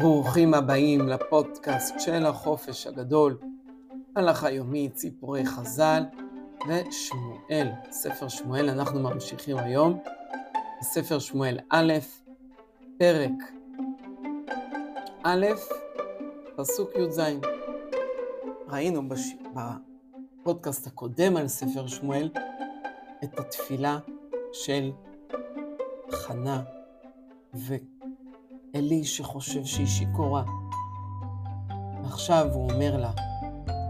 ברוכים הבאים לפודקאסט של החופש הגדול, הלכה יומית, ציפורי חז"ל ושמואל. ספר שמואל, אנחנו ממשיכים היום בספר שמואל א', פרק א', פסוק י"ז. ראינו בש... בפודקאסט הקודם על ספר שמואל את התפילה של חנה ואלי שחושב שהיא שיכורה. עכשיו הוא אומר לה,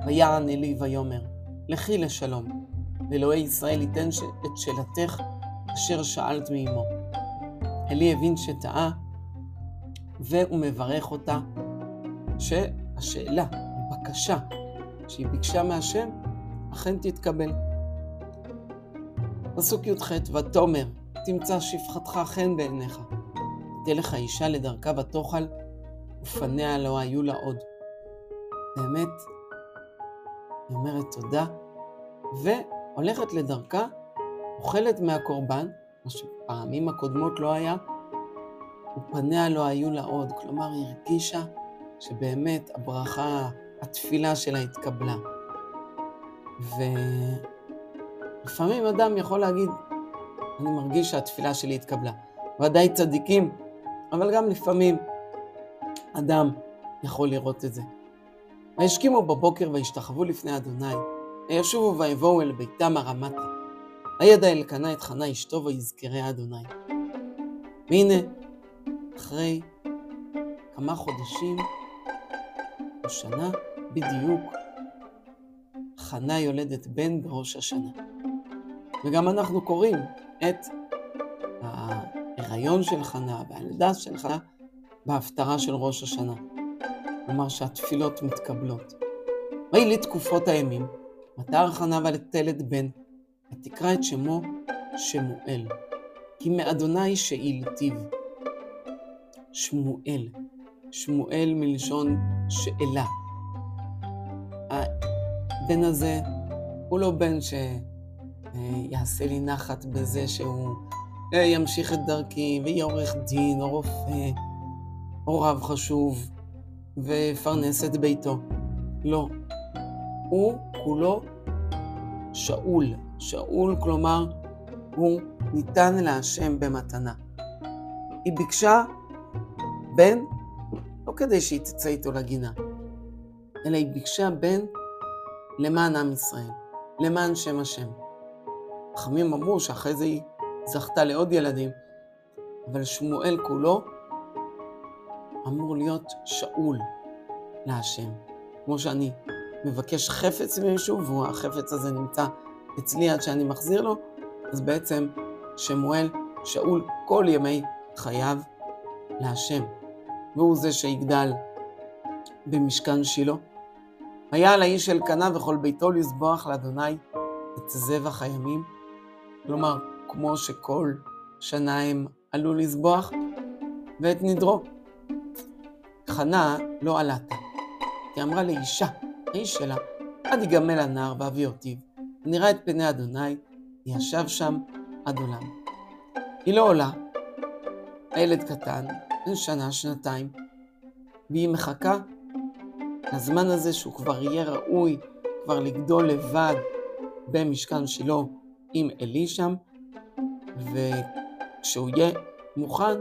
ויען אלי ויאמר, לכי לשלום, ואלוהי ישראל ייתן ש... את שאלתך אשר שאלת מאמו. אלי הבין שטעה, והוא מברך אותה שהשאלה, הבקשה שהיא ביקשה מהשם, אכן תתקבל. פסוק י"ח, ותאמר, תמצא שפחתך חן בעיניך. תלך האישה לדרכה ותאכל, ופניה לא היו לה עוד. באמת, היא אומרת תודה, והולכת לדרכה, אוכלת מהקורבן, מה שפעמים הקודמות לא היה, ופניה לא היו לה עוד. כלומר, היא הרגישה שבאמת הברכה, התפילה שלה התקבלה. ולפעמים אדם יכול להגיד, אני מרגיש שהתפילה שלי התקבלה. ודאי צדיקים, אבל גם לפעמים אדם יכול לראות את זה. וישכימו בבוקר וישתחוו לפני אדוני, וישובו ויבואו אל ביתם הרמתה. וידע אלקנה את חנה אשתו ויזכרה אדוני. והנה, אחרי כמה חודשים או שנה בדיוק, חנה יולדת בן בראש השנה. וגם אנחנו קוראים את ההיריון של חנה והלידה של חנה בהפטרה של ראש השנה. כלומר שהתפילות מתקבלות. ויהי לי תקופות הימים, ותער חנה ותלד בן, ותקרא את שמו שמואל, כי מאדוני שאילתיו. שמואל, שמואל מלשון שאלה. הבן הזה הוא לא בן שיעשה לי נחת בזה שהוא ימשיך את דרכי ויהיה עורך דין או רופא או רב חשוב ויפרנס את ביתו. לא. הוא כולו שאול. שאול, כלומר, הוא ניתן להשם במתנה. היא ביקשה בן, לא כדי שהיא תצא איתו לגינה, אלא היא ביקשה בן למען עם ישראל, למען שם השם. חכמים אמרו שאחרי זה היא זכתה לעוד ילדים, אבל שמואל כולו אמור להיות שאול להשם. כמו שאני מבקש חפץ ממישהו, והחפץ הזה נמצא אצלי עד שאני מחזיר לו, אז בעצם שמואל, שאול כל ימי חייו להשם. והוא זה שיגדל במשכן שילה. היה על האיש אלקנה וכל ביתו לזבוח לאדוני את זבח הימים. כלומר, כמו שכל שנה הם עלו לזבוח, ואת נדרו. חנה לא עלתה, כי אמרה לאישה, האיש שלה, עד יגמל הנער ואבי אותיו, ונראה את פני אדוני, ישב שם עד עולם. היא לא עולה, הילד קטן, בן שנה, שנתיים, והיא מחכה לזמן הזה שהוא כבר יהיה ראוי, כבר לגדול לבד במשכן שלו עם אלי שם, וכשהוא יהיה מוכן,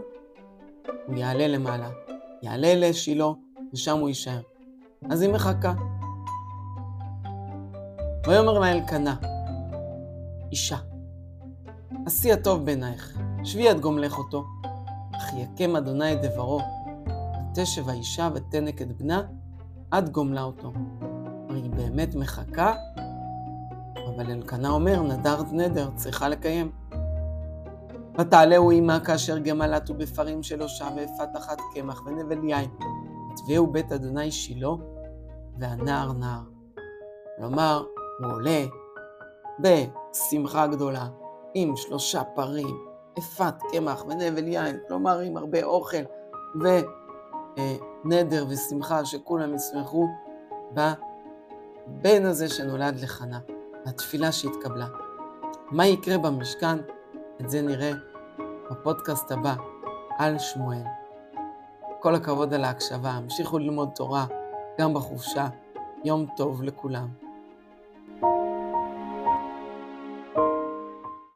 הוא יעלה למעלה. יעלה לשילה, ושם הוא יישאר. אז היא מחכה. ויאמר לה אלקנה, אישה, עשי הטוב בעינייך, שבי עד גומלך אותו, אך יקם אדוני את דברו, ותשב האישה ותנק את בנה, עד גומלה אותו. היא באמת מחכה, אבל אלקנה אומר, נדרת נדר, צריכה לקיים. ותעלהו עמה כאשר גמלתו בפרים שלו שם ואפת אחת קמח ונבל יין. ותביאו בית אדוני שילה, והנער נער. כלומר, הוא עולה בשמחה גדולה, עם שלושה פרים, אפת קמח ונבל יין, כלומר עם הרבה אוכל ונדר ושמחה שכולם ישמחו בבן הזה שנולד לחנה, התפילה שהתקבלה. מה יקרה במשכן? את זה נראה בפודקאסט הבא על שמואל. כל הכבוד על ההקשבה, המשיכו ללמוד תורה גם בחופשה. יום טוב לכולם.